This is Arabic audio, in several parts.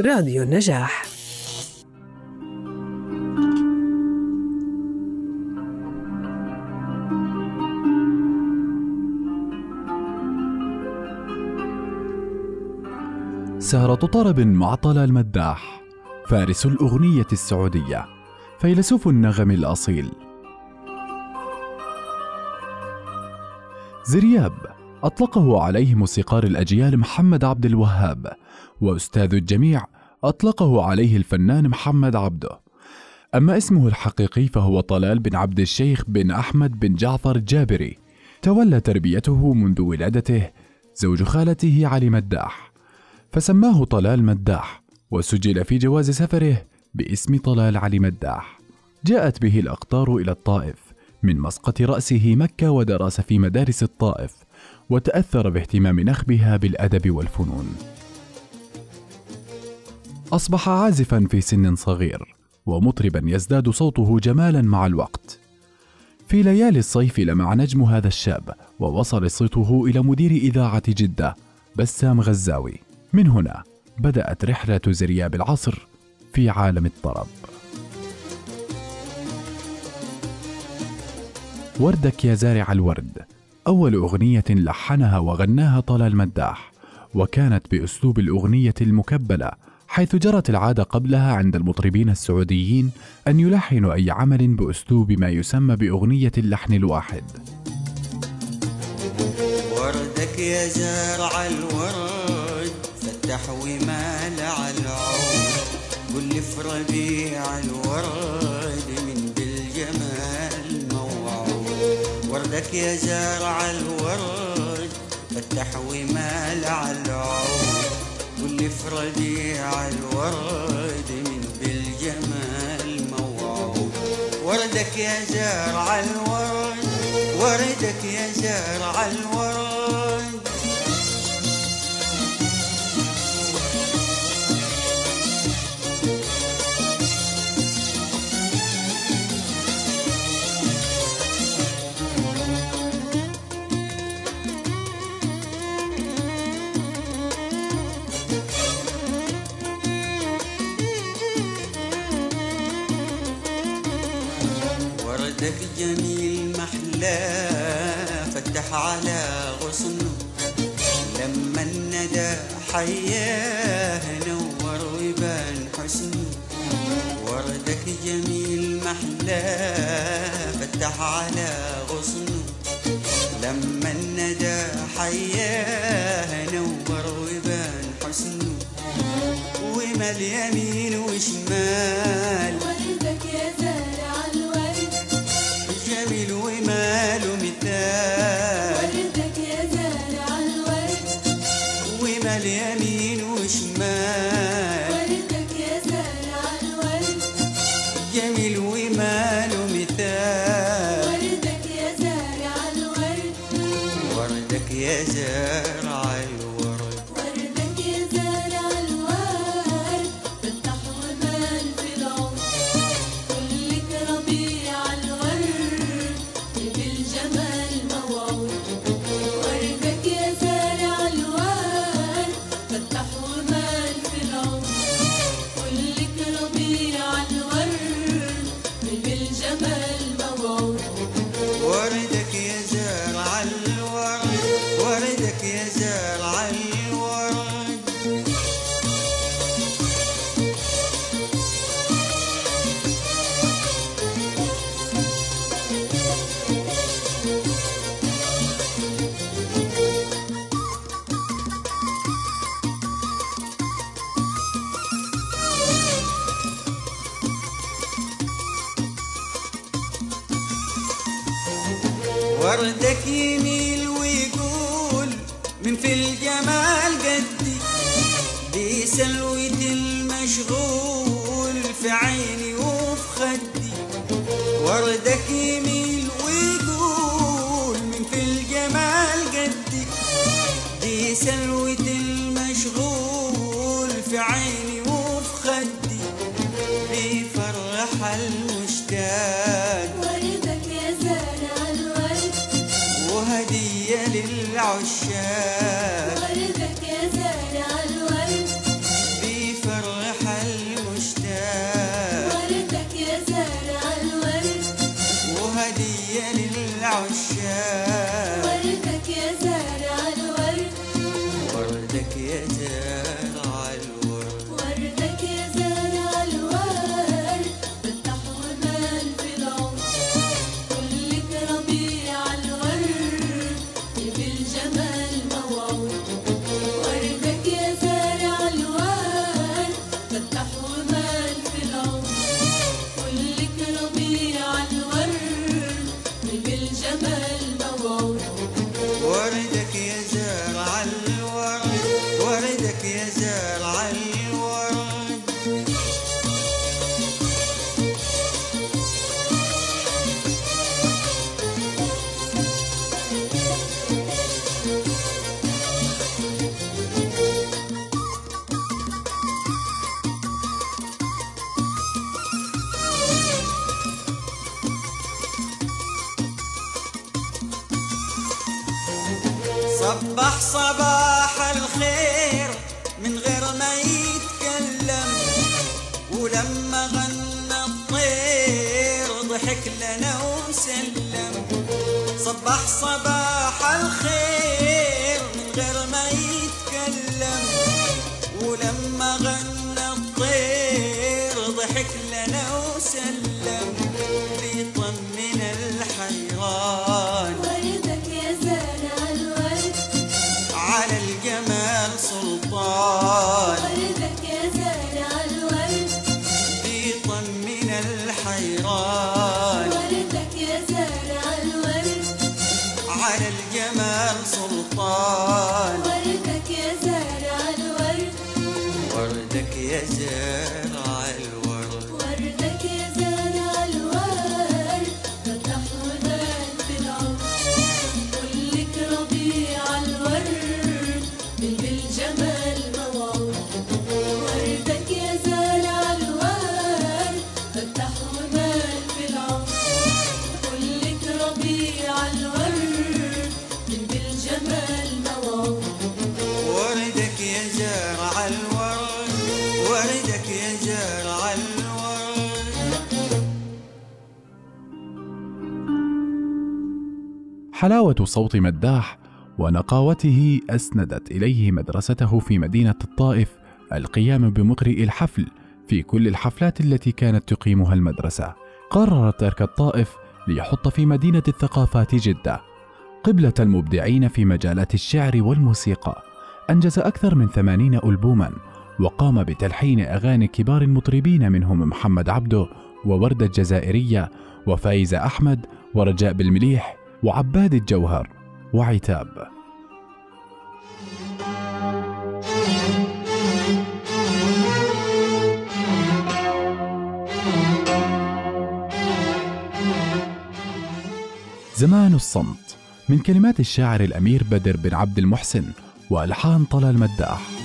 راديو النجاح. سهرة طرب مع طلال المداح فارس الأغنية السعودية فيلسوف النغم الأصيل. زرياب أطلقه عليه موسيقار الأجيال محمد عبد الوهاب وأستاذ الجميع أطلقه عليه الفنان محمد عبده. أما اسمه الحقيقي فهو طلال بن عبد الشيخ بن أحمد بن جعفر الجابري تولى تربيته منذ ولادته زوج خالته علي مداح. فسماه طلال مداح وسجل في جواز سفره باسم طلال علي مداح. جاءت به الأقطار إلى الطائف من مسقط رأسه مكة ودرس في مدارس الطائف. وتأثر باهتمام نخبها بالأدب والفنون. أصبح عازفا في سن صغير ومطربا يزداد صوته جمالا مع الوقت. في ليالي الصيف لمع نجم هذا الشاب ووصل صيته إلى مدير إذاعة جدة بسام غزاوي. من هنا بدأت رحلة زرياب العصر في عالم الطرب. وردك يا زارع الورد أول أغنية لحنها وغناها طلال مداح وكانت بأسلوب الأغنية المكبلة حيث جرت العادة قبلها عند المطربين السعوديين أن يلحنوا أي عمل بأسلوب ما يسمى بأغنية اللحن الواحد. وردك يا زارع الورد فتح ومال على العود. قل في ربيع الورد. وردك يا زارع الورد فتح ومال على العود قل في ربيع الورد من بالجمال موعود. وردك يا زارع الورد وردك يا زارع الورد. وردك جميل محلى فتح على غصنه لما الندى حياه نور وبان حسنه وردك جميل محلى فتح على غصنه لما الندى حياه نور وبان حسنه ومال يمين وشمال Channel صباح الخير. وردك يا زارع حلاوة صوت مداح ونقاوته أسندت إليه مدرسته في مدينة الطائف القيام بمقرئ الحفل في كل الحفلات التي كانت تقيمها المدرسة. قرر ترك الطائف ليحط في مدينة الثقافات جدة قبلة المبدعين في مجالات الشعر والموسيقى. أنجز أكثر من ثمانين ألبوما وقام بتلحين أغاني كبار المطربين منهم محمد عبده ووردة الجزائرية وفايزة أحمد ورجاء بالمليح وعباد الجوهر وعتاب. زمان الصمت. من كلمات الشاعر الأمير بدر بن عبد المحسن وألحان طلال المداح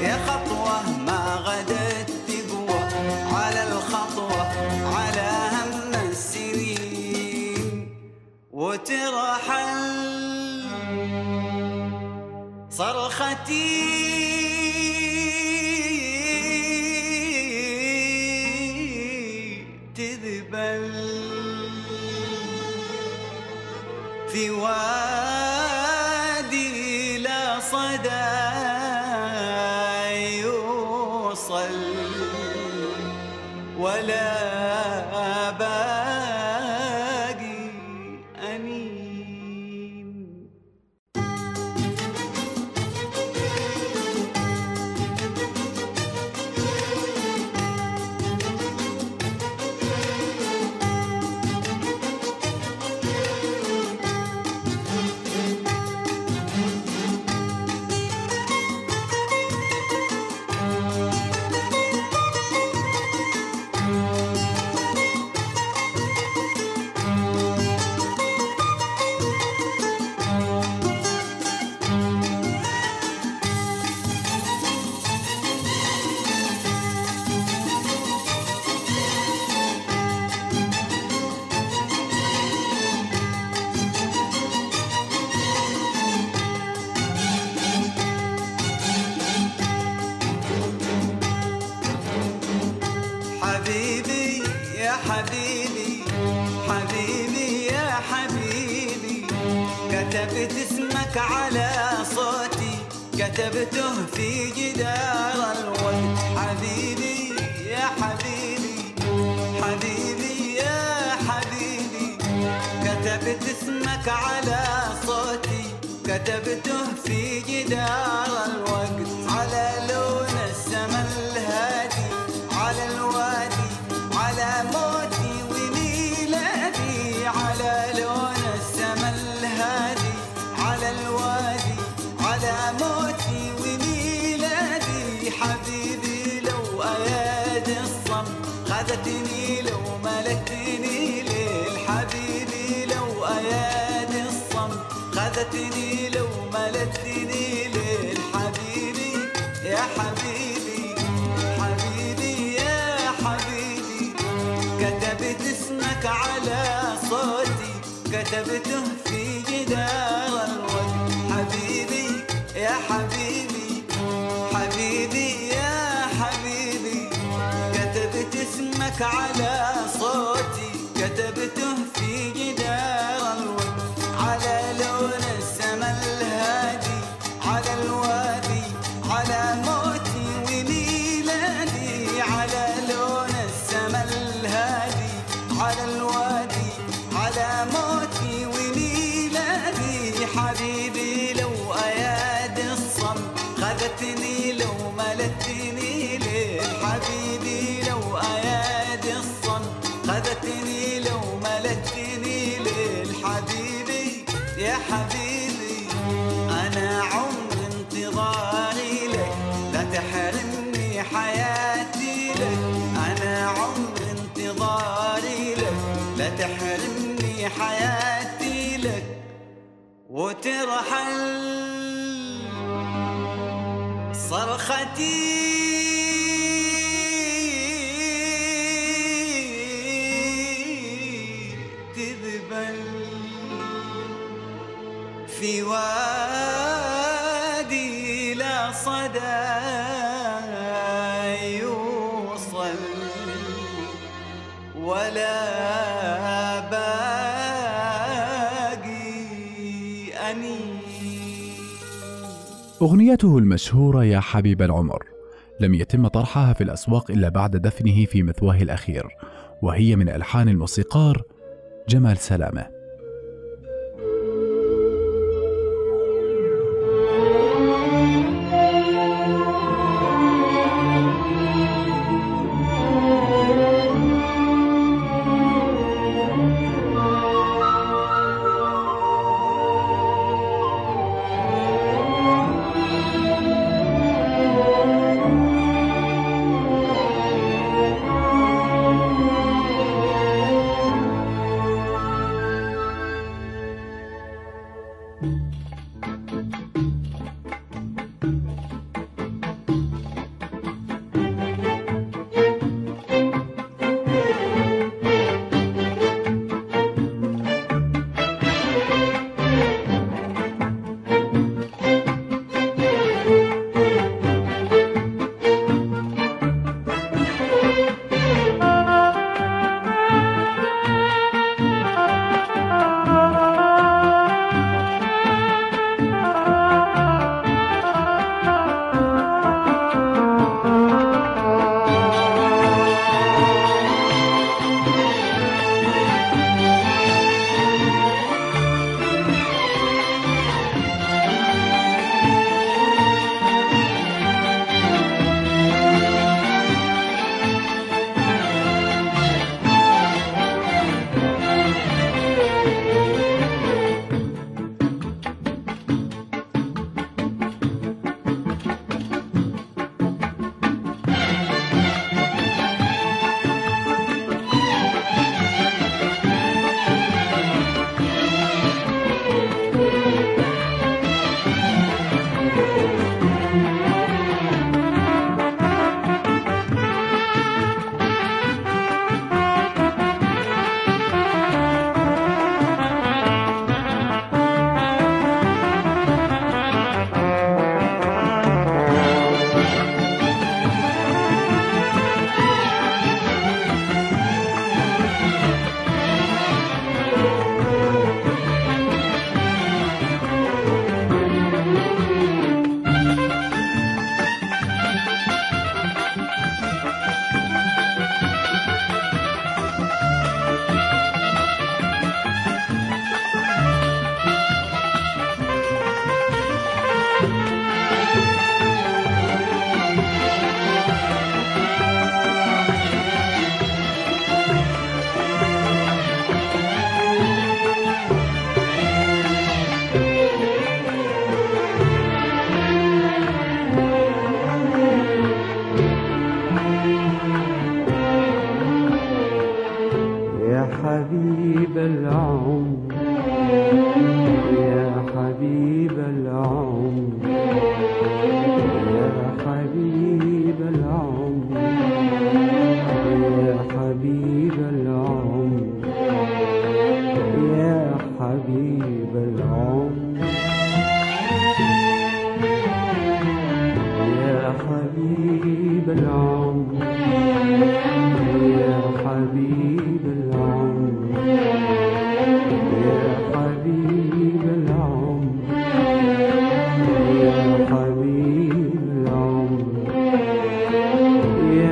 يا خطوة تقوى على الخطوة على هم السنين وترحل صرختي. كتبته في جدار الوقت. حبيبي يا حبيبي حبيبي يا حبيبي كتبت اسمك على صوتي. كتبته في جدار وميلادي. حبيبي لو أيادي الصم خذتني لو ملكتني ليل. حبيبي لو أيادي الصم خذتني لو ملكتني ليل. حبيبي يا حبيبي حبيبي يا حبيبي. كتبت اسمك على صوتي كتبته على حبيبي أنا عمر انتظاري لك لا تحرمني حياتي لك. أنا عمر انتظاري لك لا تحرمني حياتي لك. وترحل صرختي أغنيته المشهورة يا حبيب العمر. لم يتم طرحها في الأسواق إلا بعد دفنه في مثواه الأخير وهي من ألحان الموسيقار جمال سلامة.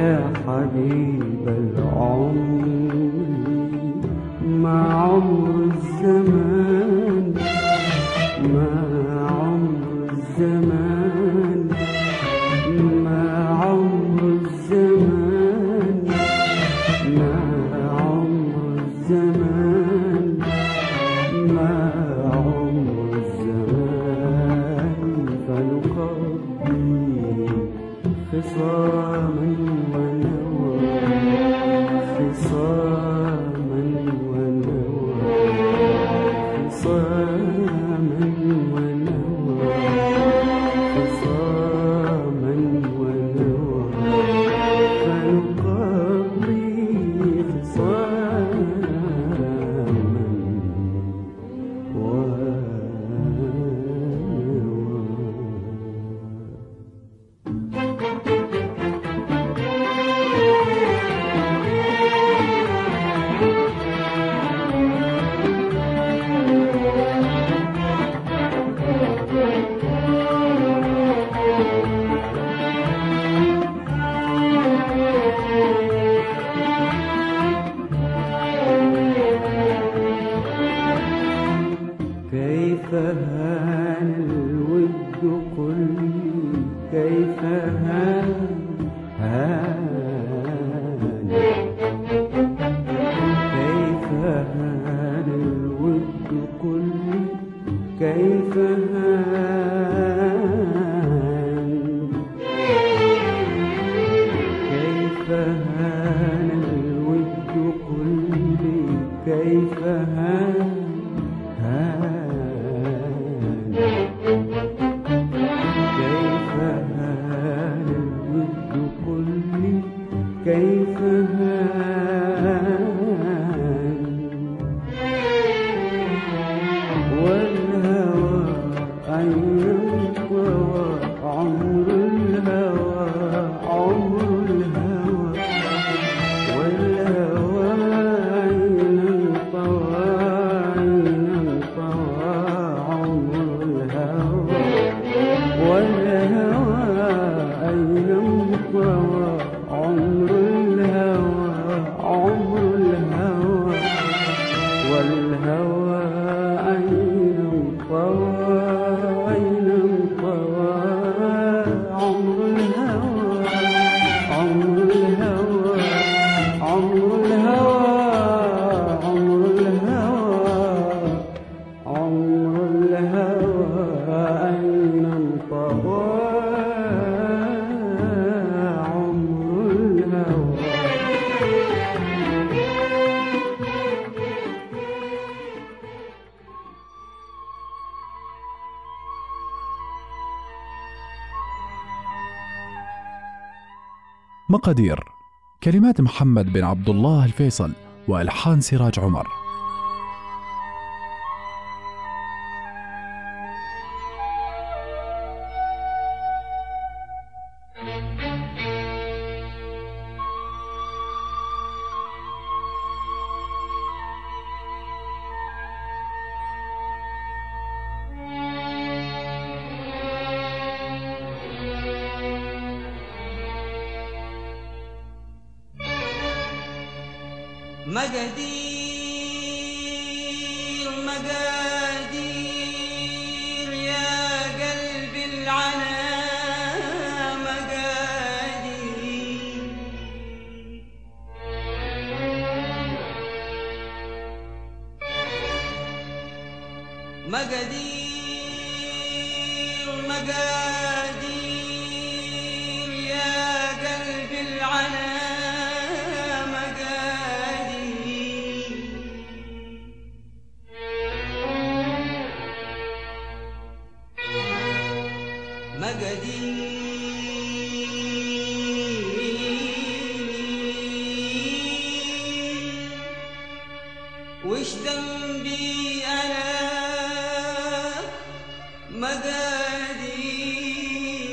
يا حبيب قدير كلمات محمد بن عبد الله الفيصل والحان سراج عمر. مددي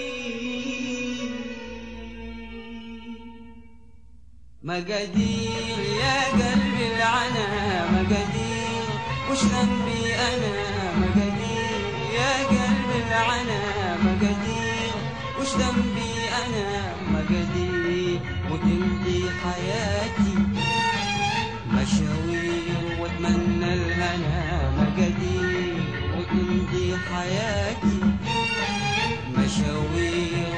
مقادير مقادير يا قلبي العنا مقادير وش ذنبي أنا؟ مقادير يا قلبي العنا مقادير وش ذنبي حياتي. مشاوير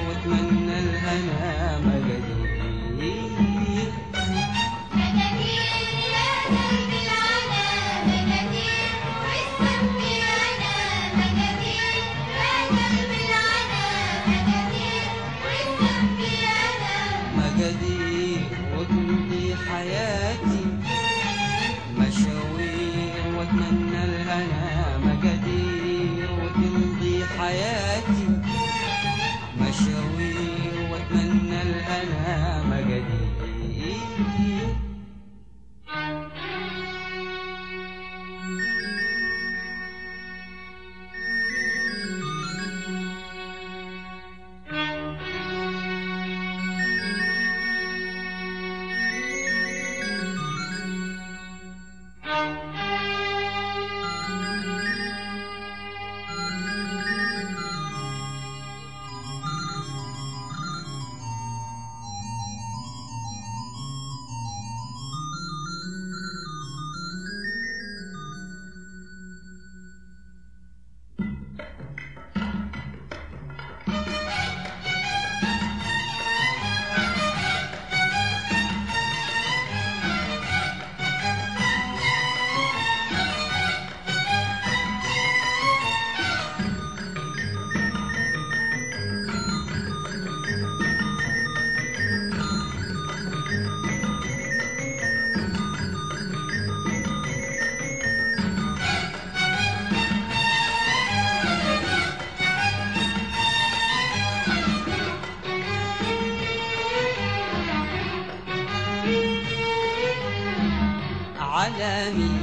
على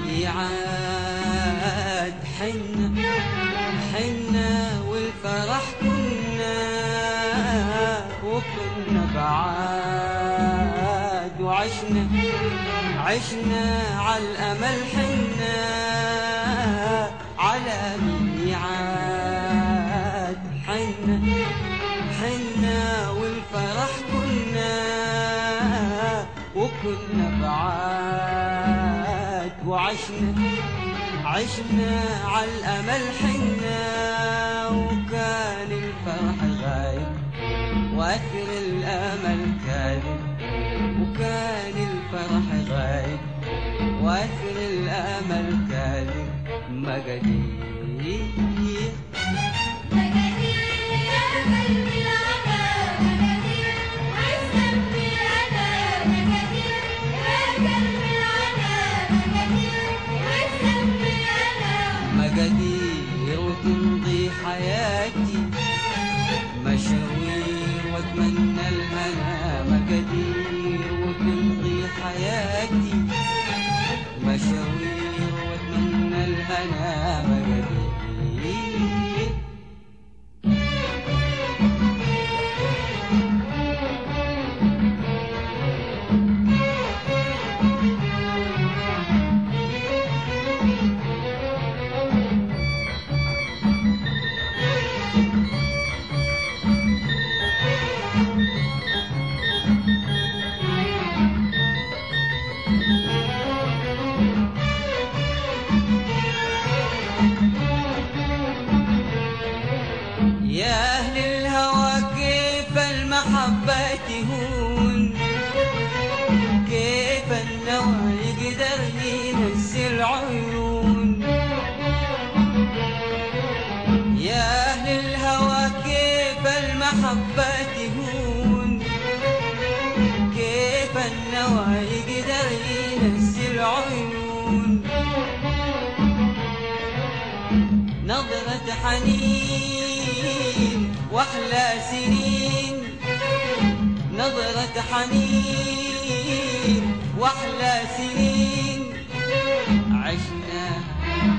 ميعاد حنا حنا والفرح كنا وكنا بعاد. وعشنا عشنا على الأمل حنا على ميعاد حنا حنا والفرح كنا وكنا بعاد. وعشنا عشنا على الأمل حنا وكان الفرح غايب وأثر الأمل كاذب وكان الفرح غايب وأثر الأمل كاذب. مقادير مجادير يا قلبي حياتي. مشاوير وأتمنى الهنا مقادير ينزل عيون نظرة حنين وأحلى سنين. نظرة حنين وأحلى سنين. عشناها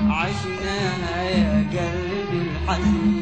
عشناها يا قلبي الحزين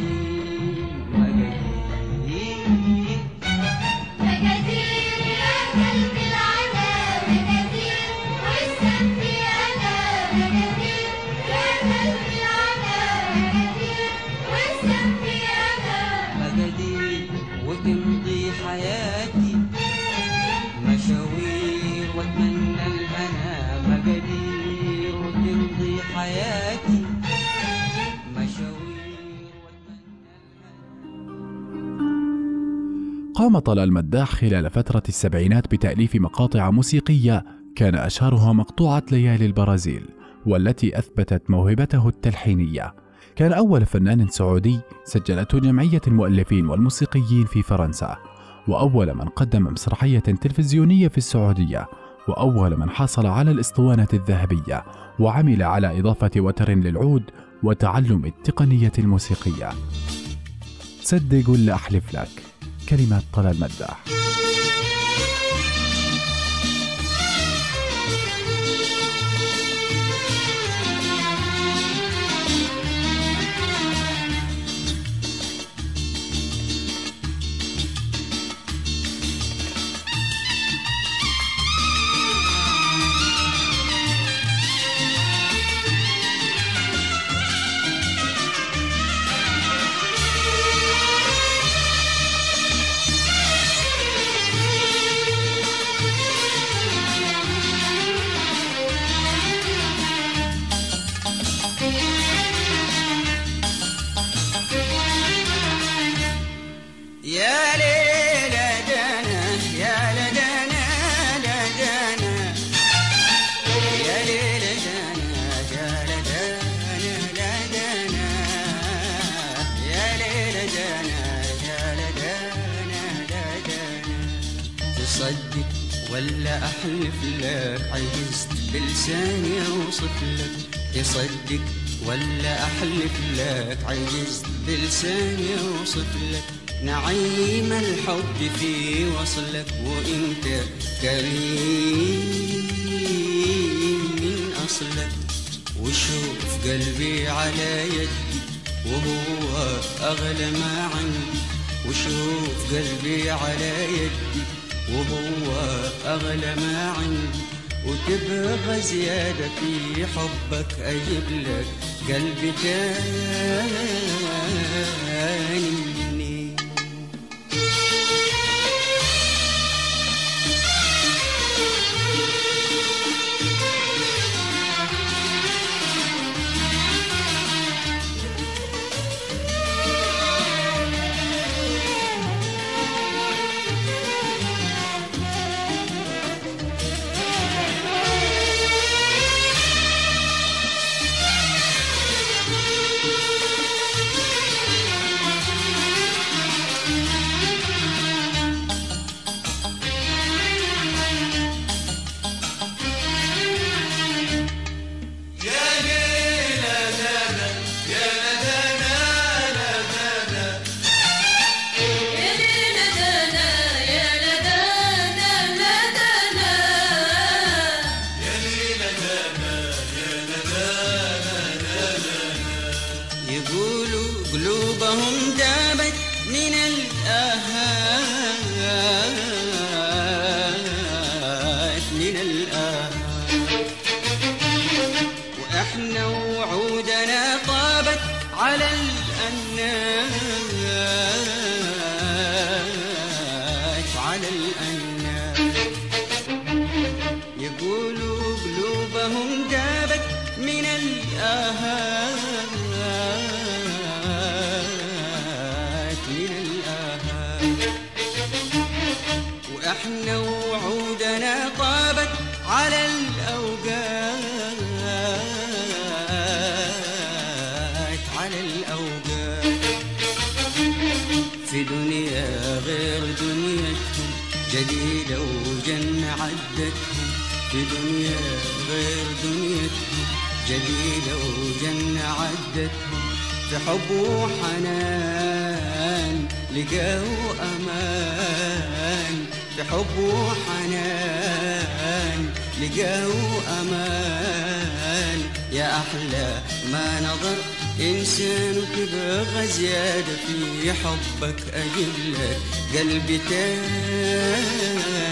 قام طلال مداح خلال فترة السبعينات بتأليف مقاطع موسيقية كان أشهرها مقطوعة ليالي البرازيل والتي أثبتت موهبته التلحينية. كان أول فنان سعودي سجلته جمعية المؤلفين والموسيقيين في فرنسا وأول من قدم مسرحية تلفزيونية في السعودية وأول من حصل على الإسطوانة الذهبية وعمل على إضافة وتر للعود وتعلم التقنية الموسيقية. صدق ولا أحلف لك؟ كلمات طلال مداح. تصدق ولا أحلف لك عجزت بلساني أوصف لك. تصدق ولا أحلف لك عجزت بلساني أوصف لك. نعيم الحب في وصلك وإنت كريم من أصلك. وشوف قلبي على يدي وهو أغلى ما عندي وشوف قلبي على يدي. وهو أغلى ما عندي وتبغى زيادة في حبك أجيب لك قلبي تاني. وإحنا وعودنا طابت على الأوقات على الأوقات. في دنيا غير دنيتهم جديدة وجنة عدتهم. في دنيا غير دنيتهم جديدة وجنة عدتهم. في حب وحنان لقوا أمان في حب وحنان لقوا أمان. يا أحلى ما نظر إنسان وتبغى زيادة في حبك أجيب لك قلبي تاني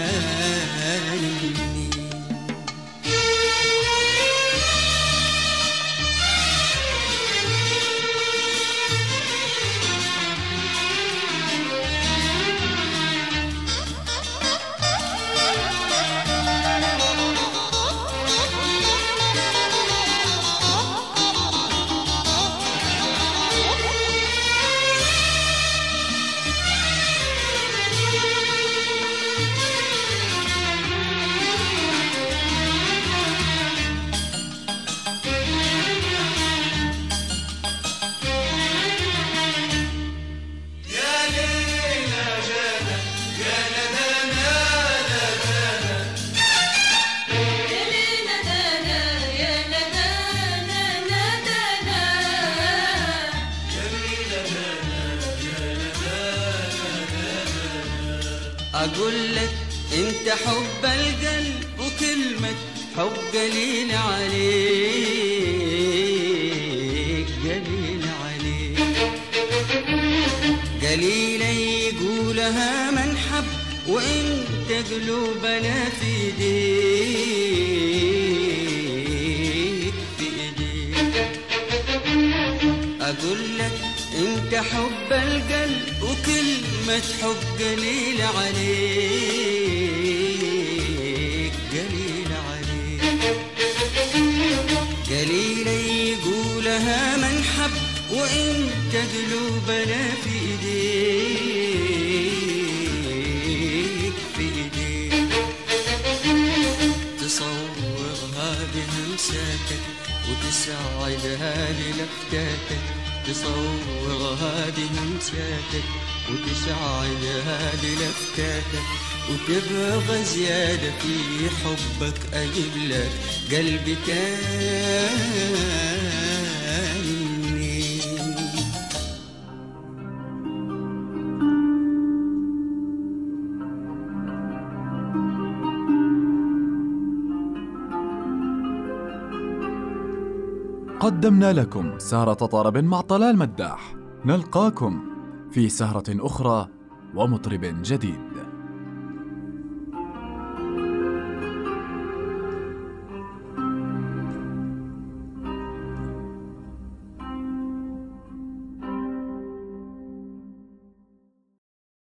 قليلة يقولها من حب وانت قلوبنا في إيديك في إيديك. تصورها بهمساتك وتسعدها بلفتاتك تصورها بهمساتك وتسعدها بلفتاتك وتبغى زيادة في حبك أجيب لك قلبي تاني. قدمنا لكم سهرة طرب مع طلال مداح. نلقاكم في سهرة أخرى ومطرب جديد.